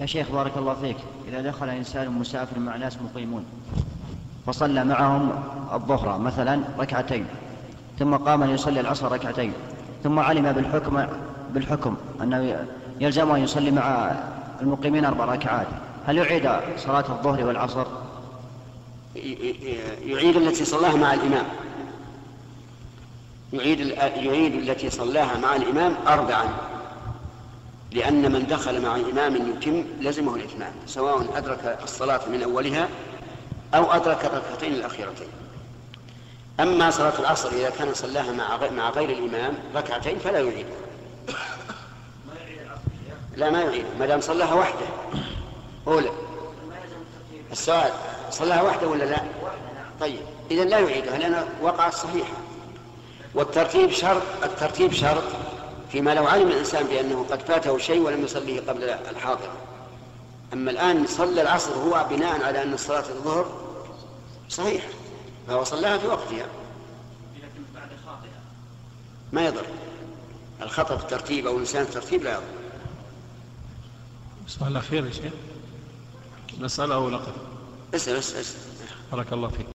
يا شيخ بارك الله فيك. إذا دخل إنسان مسافر مع ناس مقيمون فصلى معهم الظهر مثلا ركعتين ثم قام ليصلي العصر ركعتين ثم علم بالحكم بالحكم أنه يلزم أن يصلي مع المقيمين أربع ركعات. هل يعيد صلاة الظهر والعصر؟ يعيد التي صلاها مع الإمام. يعيد يعيد التي صلاها مع الإمام أربعا. لأن من دخل مع إمام يتم لزمه الإتمام سواء أدرك الصلاة من أولها أو أدرك الركعتين الأخيرتين. أما صلاة العصر إذا كان صلاها مع مع غير الإمام ركعتين فلا يعيد. لا ما يعيد ما دام صلاها وحده. أولى. السؤال صلاها وحده ولا لا؟ طيب إذا لا يعيدها لأن وقعت صحيحة. والترتيب شرط الترتيب شرط فيما لو علم الإنسان بأنه قد فاته شيء ولم يصليه قبل الحاضر. أما الآن صلى العصر هو بناء على أن صلاة الظهر صحيح فهو صلاها في وقتها. ما يضر. الخطأ في الترتيب أو الإنسان في الترتيب لا يضر. السؤال الأخير يا شيخ نسأله اسأل اسأل اسأل. بارك الله فيك.